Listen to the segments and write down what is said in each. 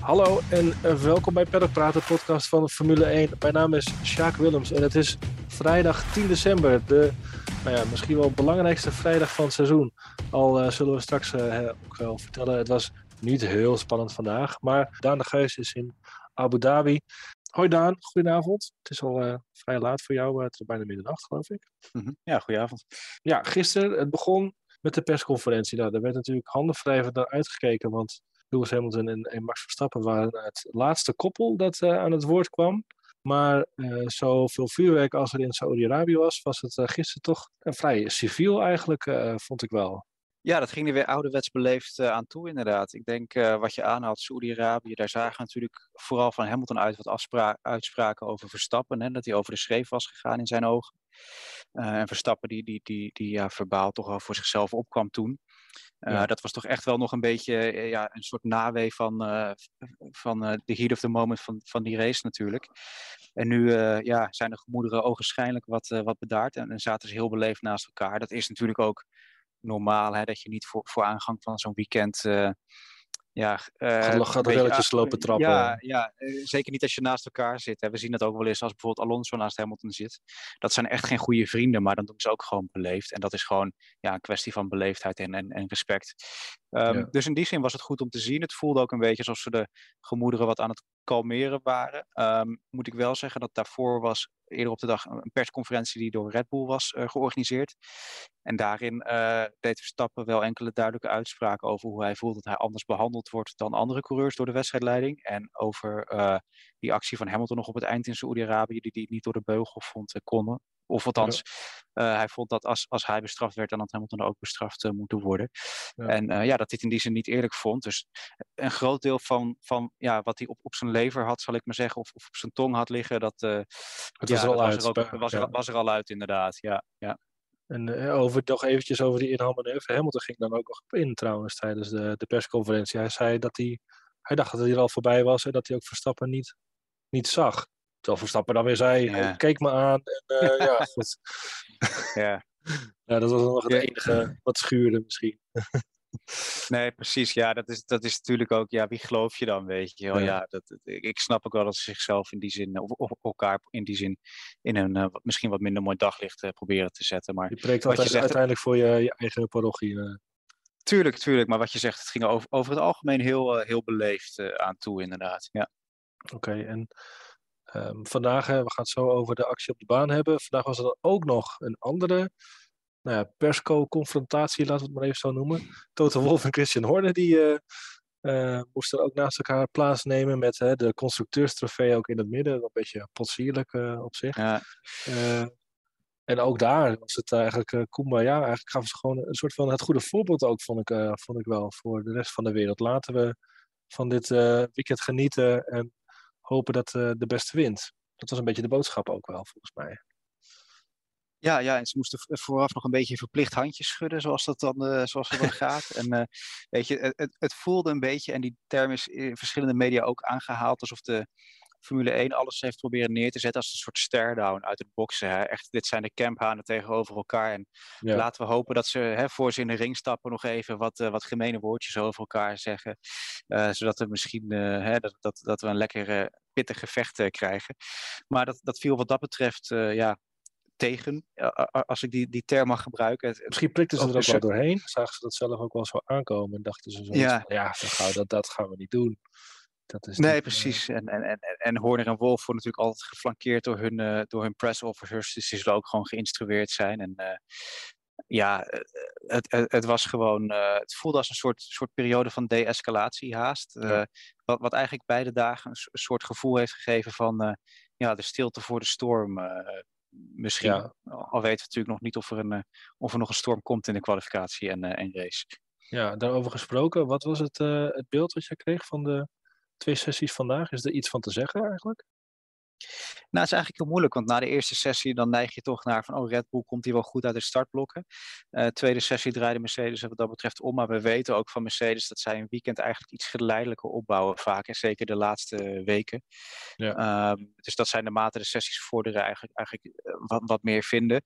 Hallo en welkom bij Paddock Praat, de podcast van Formule 1. Mijn naam is Sjaak Willems en het is vrijdag 10 december, de nou ja, misschien wel belangrijkste vrijdag van het seizoen. Al eh, zullen we straks eh, ook wel vertellen, het was niet heel spannend vandaag, maar Daan de Geus is in Abu Dhabi. Hoi Daan, goedenavond. Het is al eh, vrij laat voor jou, het is bijna middernacht geloof ik. Mhm. Ja, goedenavond. Ja, gisteren, het begon met de persconferentie. Nou, daar werd natuurlijk handenwrijvend naar uitgekeken, want Lewis Hamilton en, en Max Verstappen waren het laatste koppel dat eh, aan het woord kwam. Maar eh zoveel vuurwerk als er in Saudi-Arabië was, was het eh, gisteren toch vrij civiel eigenlijk, vond ik wel. Ja, dat ging er weer ouderwets beleefd eh, aan toe, inderdaad. Ik denk eh, wat je aanhaalt, Saoedi-Arabië, daar zagen natuurlijk vooral van Hamilton uit wat uitspraken over Verstappen. Hè, dat hij over de schreef was gegaan in zijn ogen. Eh, en Verstappen, die, die, die, die ja, verbaal toch wel voor zichzelf opkwam toen. Ja. Dat was toch echt wel nog een beetje ja, een soort nawee van, van de heat of the moment van, van die race natuurlijk. En nu ja, zijn de gemoederen ogenschijnlijk wat, wat bedaard en, en zaten ze heel beleefd naast elkaar. Dat is natuurlijk ook normaal, hè, dat je niet voor, voor aangang van zo'n weekend. eh, ja, eh, Gaat- gaat relletjes lopen trappen. Ja, ja eh, zeker niet als je naast elkaar zit. Hè. We zien dat ook wel eens als bijvoorbeeld Alonso naast Hamilton zit. Dat zijn echt geen goede vrienden, maar dan doen ze ook gewoon beleefd. En dat is gewoon ja, een kwestie van beleefdheid en, en, en respect. Ehm, Ja. Dus in die zin was het goed om te zien. Het voelde ook een beetje alsof ze de gemoederen wat aan het kalmeren waren. Ehm, moet ik wel zeggen dat daarvoor was eerder op de dag een persconferentie die door Red Bull was eh, georganiseerd. En daarin eh, deed Verstappen wel enkele duidelijke uitspraken over hoe hij voelt dat hij anders behandeld wordt dan andere coureurs door de wedstrijdleiding. En over eh, die actie van Hamilton nog op het eind in Saoedi-Arabië, die hij niet door de beugel vond konden. Of althans, eh, hij vond dat als, als hij bestraft werd, dan had Hamilton ook bestraft eh, moeten worden. Ja. En eh, ja, dat dit in die zin niet eerlijk vond. Dus een groot deel van, van ja, wat hij op, op zijn lever had, zal ik maar zeggen, of, of op zijn tong had liggen, dat, ja, was er al uit. was, er ook, bij- was, er, ja. was er al uit, inderdaad. Ja, ja. En over, nog eventjes over die inhaalmanoeuvre. Hamilton ging dan ook nog op in trouwens tijdens de, de persconferentie. Hij zei dat hij, hij dacht dat hij er al voorbij was en dat hij ook Verstappen niet, niet zag. Terwijl Verstappen dan weer zei, Ja. hij keek me aan. En eh, ja, goed. ja. Ja, dat was nog het Ja. enige wat schuurde misschien. Nee, precies. Ja, dat is, dat is natuurlijk ook, ja, wie geloof je dan, weet je wel? Ja. Ja, dat, ik, snap ook wel dat ze zichzelf in die zin, of, of elkaar in die zin, in een eh, misschien wat minder mooi daglicht eh, proberen te zetten. Maar Je preekt Wat je altijd zegt- uiteindelijk voor je, je eigen parochie. tuurlijk, tuurlijk. Maar wat je zegt, het ging over, over het algemeen heel, heel beleefd aan toe, inderdaad. Ja. Oké, en ehm, vandaag, we gaan het zo over de actie op de baan hebben. Vandaag was er dan ook nog een andere nou ja, persco-confrontatie, laten we het maar even zo noemen. Toto Wolff en Christian Horner, die eh, moesten ook naast elkaar plaatsnemen met hè, de constructeurstrofee ook in het midden. Een beetje potsierlijk eh, op zich. Ja, en ook daar was het eigenlijk uh, Kumbaya. Eigenlijk gaven ze gewoon een soort van het goede voorbeeld ook, vond ik, vond ik wel, voor de rest van de wereld. Laten we van dit weekend genieten en hopen dat eh, de beste wint. Dat was een beetje de boodschap ook wel, volgens mij. Ja, ja, en ze moesten vooraf nog een beetje verplicht handjes schudden, zoals dat dan, eh, zoals dat dan gaat. En eh, weet je, het, het voelde een beetje, en die term is in verschillende media ook aangehaald, alsof de Formule 1 alles heeft proberen neer te zetten als een soort stare-down uit het boksen. Hè. Echt, dit zijn de camphanen tegenover elkaar. En Ja. laten we hopen dat ze, hè, voor ze in de ring stappen, nog even wat, eh, wat gemene woordjes over elkaar zeggen. Eh, zodat we misschien eh, hè, dat, dat, dat we een lekker pittig gevecht krijgen. Maar dat, dat viel wat dat betreft, ja, tegen, als ik die, die term mag gebruiken. Misschien prikten ze er Ook wel doorheen. Zagen ze dat zelf ook wel zo aankomen en dachten ze zo Ja. van, ja, gauw, dat, dat gaan we niet doen. Dat is nee, niet, eh, precies. En, en, en, en Horner en Wolf worden natuurlijk altijd geflankeerd door hun, eh, door hun press officers. Dus die zullen ook gewoon geïnstrueerd zijn. En eh, ja, het, het, het was gewoon, het voelde als een soort, soort periode van de-escalatie haast. Ja. wat, wat eigenlijk beide dagen een, so- een soort gevoel heeft gegeven van ja, de stilte voor de storm. misschien. Ja. Al weten we natuurlijk nog niet of er, een, of er nog een storm komt in de kwalificatie en, en race. Ja, daarover gesproken. Wat was het, het beeld wat jij kreeg van de twee sessies vandaag? Is er iets van te zeggen eigenlijk? Nou, het is eigenlijk heel moeilijk, want na de eerste sessie dan neig je toch naar van, oh, Red Bull komt hier wel goed uit de startblokken. Uh, tweede sessie draaide Mercedes wat dat betreft om, maar we weten ook van Mercedes dat zij een weekend eigenlijk iets geleidelijker opbouwen vaak, en zeker de laatste weken. Ja. Uh, dus dat zijn de mate de sessies vorderen eigenlijk, eigenlijk eh, wat, wat meer vinden.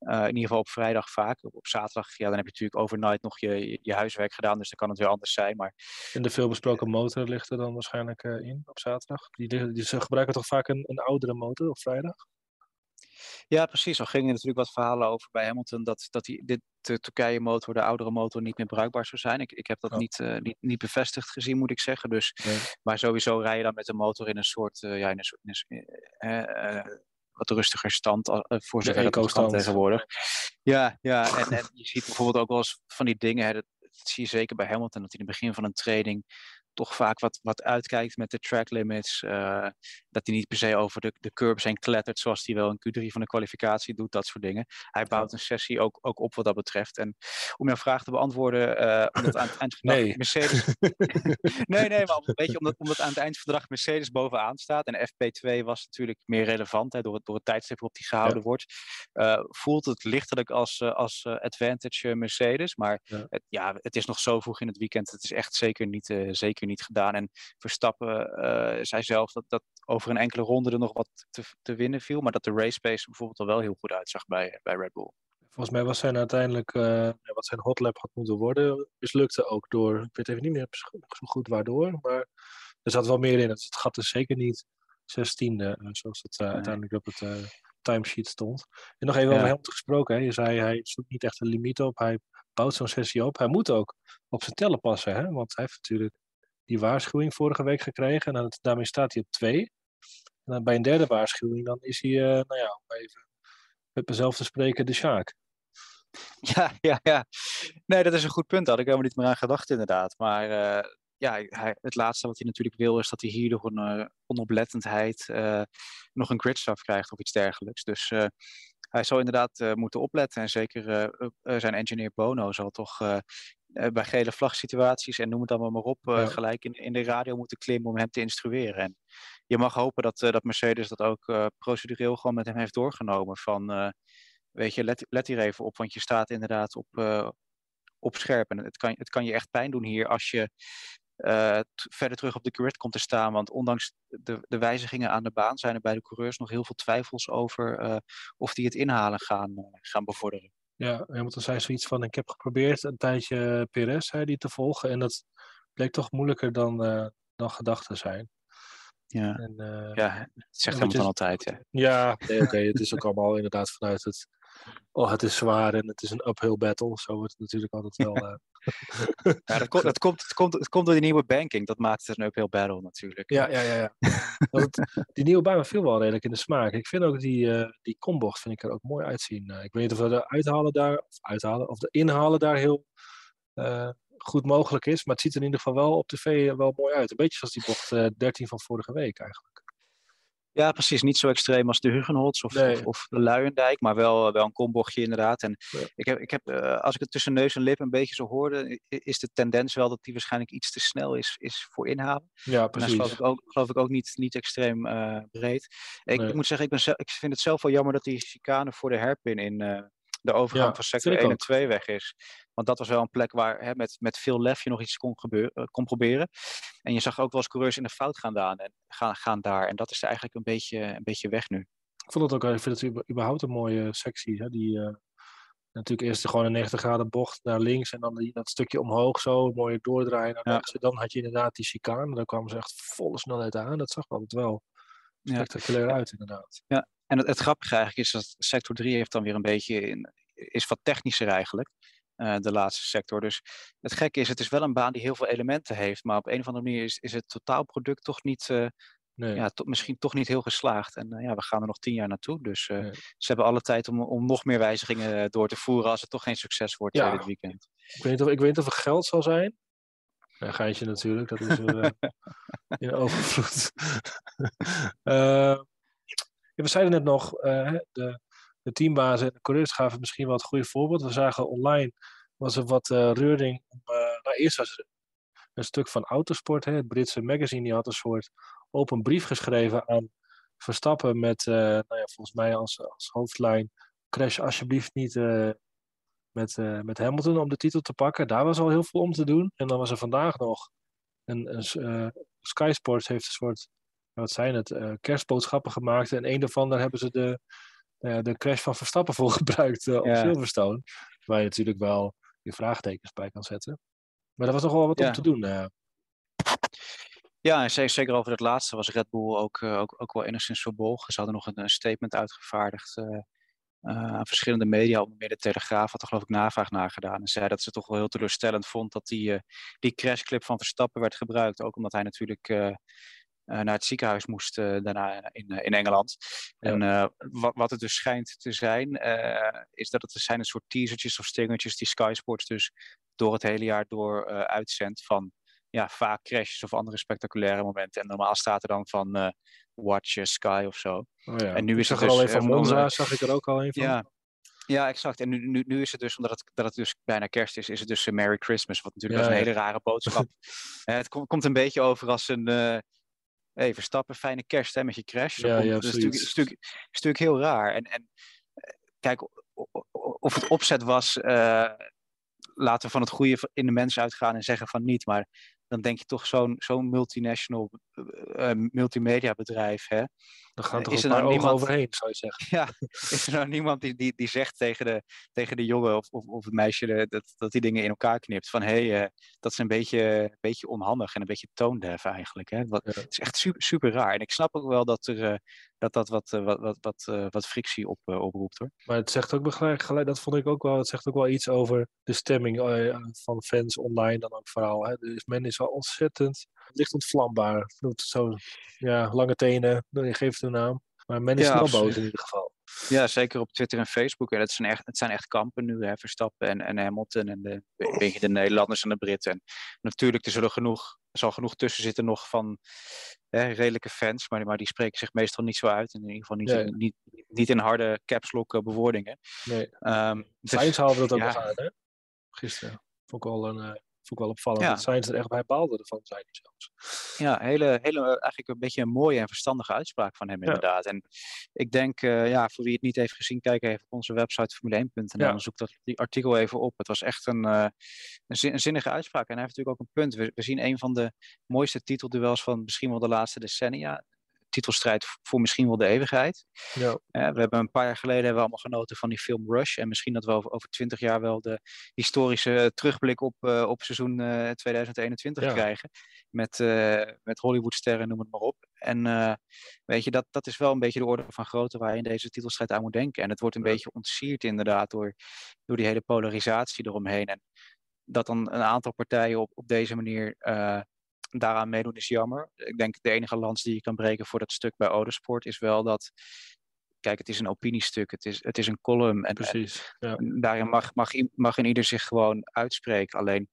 Uh, in ieder geval op vrijdag vaak. Op, op, zaterdag, ja, dan heb je natuurlijk overnight nog je, je huiswerk gedaan, dus dan kan het weer anders zijn. Maar... En de veelbesproken motor ligt er dan waarschijnlijk in op zaterdag? Die, die, ze gebruiken toch vaak een, een oudere motor op vrijdag? Ja, precies. Er gingen natuurlijk wat verhalen over bij Hamilton dat, dat die, dit, de Turkije-motor, de oudere motor, niet meer bruikbaar zou zijn. Ik, ik heb dat oh. niet, uh, niet, niet bevestigd gezien, moet ik zeggen. Dus, Maar sowieso rij je dan met de motor in een soort, uh, ja, in een soort in een, uh, wat rustiger stand voor zover dat kan tegenwoordig. Ja, ja en, en je ziet bijvoorbeeld ook wel eens van die dingen, hè, dat, dat zie je zeker bij Hamilton, dat hij in het begin van een training toch vaak wat, wat uitkijkt met de track limits. Uh, dat hij niet per se over de, de curbs heen klettert zoals hij wel in Q3 van de kwalificatie doet, dat soort dingen. Hij bouwt een sessie ook, ook op wat dat betreft. En om jouw vraag te beantwoorden, uh, omdat aan het eind van nee. Mercedes... nee, nee, maar weet je, omdat, omdat aan het eind van de dag Mercedes bovenaan staat en FP2 was natuurlijk meer relevant hè, door, het, door het tijdstip waarop die gehouden wordt, uh, voelt het lichtelijk als, als advantage Mercedes. Maar ja. Het, ja, het is nog zo vroeg in het weekend. Het is echt zeker niet, zeker niet gedaan. En Verstappen zei zelf dat, dat over een enkele ronde er nog wat te, te winnen viel. Maar dat de race pace bijvoorbeeld al wel heel goed uitzag bij, bij Red Bull. Volgens mij was zijn uiteindelijk, uh, wat zijn hotlap had moeten worden, mislukte ook door, ik weet even niet meer zo goed waardoor, maar er zat wel meer in. Het gat is zeker niet zestiende, uh, zoals het uh, nee. uiteindelijk op het uh, timesheet stond. En nog even ja. over hem gesproken, hè. je zei hij zoekt niet echt een limiet op, hij bouwt zo'n sessie op. Hij moet ook op zijn tellen passen, hè? want hij heeft natuurlijk die waarschuwing vorige week gekregen en daarmee staat hij op twee. En dan bij een derde waarschuwing, dan is hij, uh, nou ja, even met mezelf te spreken, de Sjaak. Ja, ja, ja. Nee, dat is een goed punt. Daar had ik helemaal niet meer aan gedacht, inderdaad. Maar uh, ja, hij, het laatste wat hij natuurlijk wil, is dat hij hier door een uh, onoplettendheid nog een gridstraf krijgt of iets dergelijks. Dus hij zal inderdaad moeten opletten. En zeker zijn engineer Bono zal toch bij gele vlagsituaties en noem het allemaal maar op, ja. gelijk in, in de radio moeten klimmen om hem te instrueren. En je mag hopen dat, uh, dat Mercedes dat ook procedureel gewoon met hem heeft doorgenomen. Van, weet je, let, let hier even op, want je staat inderdaad op, op scherp. En het kan, het kan je echt pijn doen hier als je verder terug op de grid komt te staan. Want ondanks de, de wijzigingen aan de baan zijn er bij de coureurs nog heel veel twijfels over of die het inhalen gaan, gaan bevorderen. Ja, Hamilton zei zoiets van, ik heb geprobeerd een tijdje Perez die te volgen. En dat bleek toch moeilijker dan, dan gedacht te zijn. Ja, en, uh, ja het zegt hem van altijd. Ja, ja nee, oké. het is ook allemaal inderdaad vanuit het. Oh, het is zwaar en het is een uphill battle. Zo wordt het natuurlijk altijd wel. Uh... ja, dat, komt, dat, komt, het, komt, het komt door die nieuwe banking. Dat maakt het een uphill battle natuurlijk. Ja, ja, ja. ja. het, die nieuwe baan viel wel redelijk in de smaak. Ik vind ook die, uh, die kombocht vind ik er ook mooi uitzien. ik weet niet of we de uithalen daar, of uithalen, of de inhalen daar heel goed mogelijk is. Maar het ziet er in ieder geval wel op tv wel mooi uit. Een beetje zoals die bocht uh, eh, 13 van vorige week eigenlijk. Ja, precies. Niet zo extreem als de Hugenholz of, of, of, de Luiendijk, maar wel, wel een kombochtje inderdaad. En ik heb, ik heb uh, als ik het tussen neus en lip een beetje zo hoorde, is de tendens wel dat die waarschijnlijk iets te snel is, is voor inhalen. Ja, precies. En dat geloof ik ook, geloof ik ook niet, niet extreem uh, breed. Ik, nee. ik, moet zeggen, ik, ben zelf, ik vind het zelf wel jammer dat die chicane voor de herpin in de overgang ja, van sector 1 en 2 weg is. Want dat was wel een plek waar hè, met, met veel lef je nog iets kon, gebeuren, kon proberen. En je zag ook wel eens coureurs in de fout gaan, daar en, gaan, gaan daar. En dat is eigenlijk een beetje, een beetje weg nu. Ik vond het ook, ik vind het überhaupt een mooie sectie. Hè? Die, uh, natuurlijk eerst gewoon een 90 graden bocht naar links en dan die, dat stukje omhoog zo, mooie doordraaien naar rechts. Dan had je inderdaad die chicane, daar kwamen ze echt volle snelheid aan. Dat zag altijd wel spectaculair ja. uit inderdaad. Ja, en het, het, grappige eigenlijk is dat sector 3 heeft dan weer een beetje, in, is wat technischer eigenlijk. Uh, de laatste sector. Dus het gekke is, het is wel een baan die heel veel elementen heeft, maar op een of andere manier is, is het totaalproduct toch niet, uh, nee. ja, to, misschien toch niet heel geslaagd. En uh, ja, we gaan er nog tien jaar naartoe, dus nee. ze hebben alle tijd om, om nog meer wijzigingen door te voeren als het toch geen succes wordt ja. dit weekend. Ik weet, niet of, ik weet niet of er geld zal zijn. Een geintje natuurlijk, dat is in overvloed. we zeiden net nog, de, de teambazen en de coureurs gaven misschien wel het goede voorbeeld. We zagen online was er wat uh, reuring. Uh, nou, eerst was er een stuk van Autosport, hè, het Britse magazine, die had een soort open brief geschreven aan Verstappen met, nou ja, volgens mij als, als hoofdlijn, crash alsjeblieft niet met, met Hamilton om de titel te pakken. Daar was al heel veel om te doen. En dan was er vandaag nog een, een Sky Sports heeft een soort, wat zijn het, kerstboodschappen gemaakt. En een daarvan, daar hebben ze de, de crash van Verstappen voor gebruikt op Silverstone. Waar je natuurlijk wel je vraagtekens bij kan zetten. Maar er was nog wel wat om te doen. Uh. Ja, en zeker over het laatste was Red Bull ook, uh, ook, ook wel enigszins verbolgen. Ze hadden nog een, een statement uitgevaardigd uh, aan verschillende media. Onder meer de Telegraaf had er geloof ik navraag naar gedaan. En zei dat ze toch wel heel teleurstellend vond dat die, die crashclip van Verstappen werd gebruikt. Ook omdat hij natuurlijk naar het ziekenhuis moest daarna in, in Engeland. En wat, wat het dus schijnt te zijn, is dat het zijn een soort teasertjes of stingertjes die Sky Sports dus door het hele jaar door uitzendt van ja, vaak crashes of andere spectaculaire momenten. En normaal staat er dan van uh, Watch Sky of zo. Oh ja. En nu is het er dus, al een van Monza, zag ik er ook al een van. Ja, ja, exact. En nu, nu, nu is het dus, omdat het, dat het dus bijna kerst is, is het dus een Merry Christmas. Wat natuurlijk ja, een hele rare boodschap. het komt, komt een beetje over als een... Hey, Verstappen, fijne kerst hè, met je crash. ja, ja, dat is natuurlijk, is, natuurlijk, is natuurlijk heel raar. En, en kijk, of het opzet was, uh, laten we van het goede in de mens uitgaan en zeggen van niet. Maar dan denk je toch zo'n zo'n multinational uh, multimedia bedrijf. Hè? Dan gaan toch is er nou niemand overheen, zou je zeggen. Ja, is er nou niemand die, die, die zegt tegen de, tegen de jongen of, of, of het meisje dat, dat die dingen in elkaar knipt. Van hé, hey, uh, dat is een beetje, een beetje onhandig en een beetje toondef eigenlijk. Hè? Wat, Het is echt super, super raar. En ik snap ook wel dat er, uh, dat, dat wat, wat, wat, wat, wat frictie op, oproept hoor. Maar het zegt ook gelijk, dat vond ik ook wel, het zegt ook wel iets over de stemming van fans online dan ook vooral. Hè? Dus men is al ontzettend licht ontvlambaar. Zo, ja, lange tenen, je geeft een naam. Maar men is ja, wel boos in ieder geval. Ja, zeker op Twitter en Facebook. Het, zijn echt, het zijn echt kampen nu, hè, Verstappen en, en Hamilton en de, beetje de Nederlanders en de Britten. En natuurlijk, er zullen genoeg, er zal genoeg tussen zitten nog van hè, redelijke fans, maar, maar die spreken zich meestal niet zo uit. In ieder geval niet, in, niet, niet in harde caps lock eh, bewoordingen. Nee. Um, dus, haalde dat ook ja. nog aan, hè? Gisteren. Vond ik al een... Uh Vond ik wel opvallend. Ja. Dat zijn ze er echt bij baalden ervan, zijn zelfs. Ja, hele, hele, eigenlijk een beetje een mooie en verstandige uitspraak van hem inderdaad. En ik denk, uh, ja, voor wie het niet heeft gezien, kijk even op onze website formule1.nl ja. en zoek dat die artikel even op. Het was echt een, uh, een, zinnige uitspraak. En hij heeft natuurlijk ook een punt. We, we zien een van de mooiste titelduels van misschien wel de laatste decennia titelstrijd voor misschien wel de eeuwigheid. Ja. we hebben een paar jaar geleden hebben we allemaal genoten van die film Rush. En misschien dat we over twintig jaar wel de historische terugblik op, uh, op seizoen 2021 eh, krijgen. Met, met Hollywoodsterren, noem het maar op. En weet je, dat, dat is wel een beetje de orde van grootte waar je in deze titelstrijd aan moet denken. En het wordt een beetje ontsierd inderdaad door, door die hele polarisatie eromheen. En dat dan een aantal partijen op, op deze manier daaraan meedoen is jammer. Ik denk de enige lans die je kan breken voor dat stuk bij Odesport is wel dat. Kijk, het is een opiniestuk, het is, het is een column. En, Precies. Ja. daarin mag, mag, mag in ieder zich gewoon uitspreken. Alleen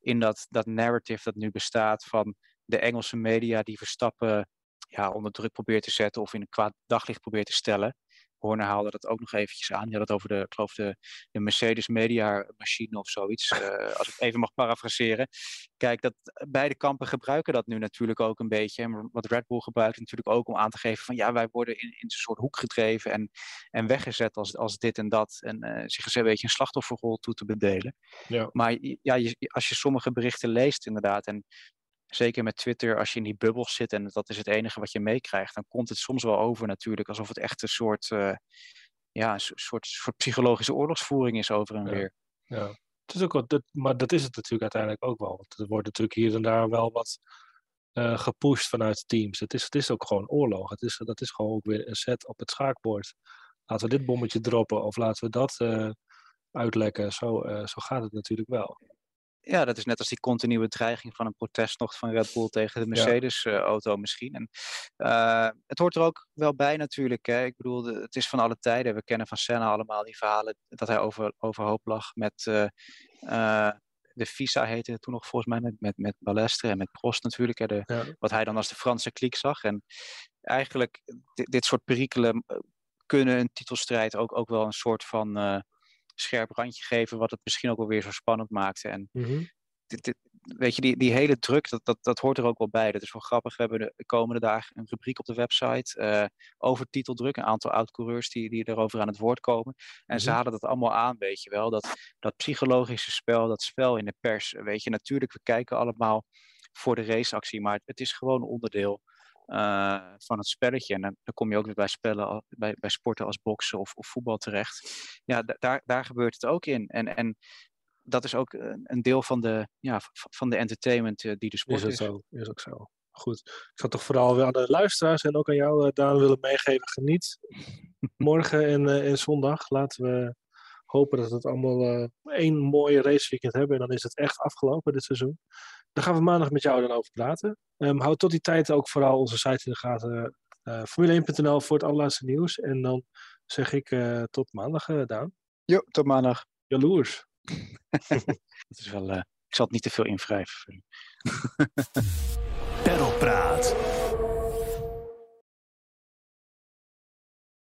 in dat, dat narrative dat nu bestaat van de Engelse media die Verstappen ja, onder druk probeert te zetten of in een kwaad daglicht probeert te stellen. Horner haalde dat ook nog eventjes aan. Je had het over de, ik geloof de, de Mercedes Media machine of zoiets. Uh, als ik even mag parafraseren. Kijk, dat, beide kampen gebruiken dat nu natuurlijk ook een beetje. En wat Red Bull gebruikt natuurlijk ook om aan te geven van ja, wij worden in, in een soort hoek gedreven en, en weggezet als, als dit en dat. En uh, zich een beetje een slachtofferrol toe te bedelen. Ja. Maar ja, je, als je sommige berichten leest inderdaad en zeker met Twitter, als je in die bubbels zit en dat is het enige wat je meekrijgt, dan komt het soms wel over natuurlijk alsof het echt een soort, uh, ja, een soort, soort psychologische oorlogsvoering is over en weer. Ja, het is ook wel, dat, maar dat is het natuurlijk uiteindelijk ook wel. Want er wordt natuurlijk hier en daar wel wat uh, gepusht vanuit teams. Het is, het is ook gewoon oorlog. Het is, dat is gewoon ook weer een set op het schaakbord. Laten we dit bommetje droppen of laten we dat uh, uitlekken. Zo, zo gaat het natuurlijk wel. Ja, dat is net als die continue dreiging van een protest nog van Red Bull tegen de Mercedes-auto misschien. En, uh, het hoort er ook wel bij natuurlijk. Hè. Ik bedoel, het is van alle tijden. We kennen van Senna allemaal die verhalen dat hij over, overhoop lag met... Uh, uh, de FISA heette het toen nog volgens mij, met, met, met Balestre en met Prost natuurlijk. Hè, de, Wat hij dan als de Franse kliek zag. En eigenlijk, dit, dit soort perikelen kunnen een titelstrijd ook, ook wel een soort van scherp randje geven, wat het misschien ook wel weer zo spannend maakte. En mhm. dit, weet je, die, die hele druk, dat, dat, dat hoort er ook wel bij. Dat is wel grappig. We hebben de komende dagen een rubriek op de website uh, over titeldruk. Een aantal oud-coureurs die, die erover aan het woord komen. En mm ze hadden dat allemaal aan, weet je wel. Dat, dat psychologische spel, dat spel in de pers. Weet je, natuurlijk, we kijken allemaal voor de raceactie. Maar het is gewoon onderdeel uh, van het spelletje. En dan, dan, kom je ook weer bij, spellen, bij, bij sporten als boksen of, of voetbal terecht. Ja, daar, daar gebeurt het ook in. En, en dat is ook een deel van de, ja, van de entertainment uh, die de sport is. Het Zo, is ook zo. Goed. Ik zou toch vooral weer aan de luisteraars en ook aan jou, Daan, willen meegeven. Geniet. Morgen en, en zondag laten we hopen dat we het allemaal één mooie raceweekend hebben. En dan is het echt afgelopen dit seizoen. Daar gaan we maandag met jou dan over praten. Um, houd tot die tijd ook vooral onze site in de gaten. Uh, Formule1.nl voor het allerlaatste nieuws. En dan zeg ik uh, tot maandag, uh, Daan. Jo, tot maandag. Jaloers. dat is wel, ik zal het niet te veel invrijven. Perlpraat.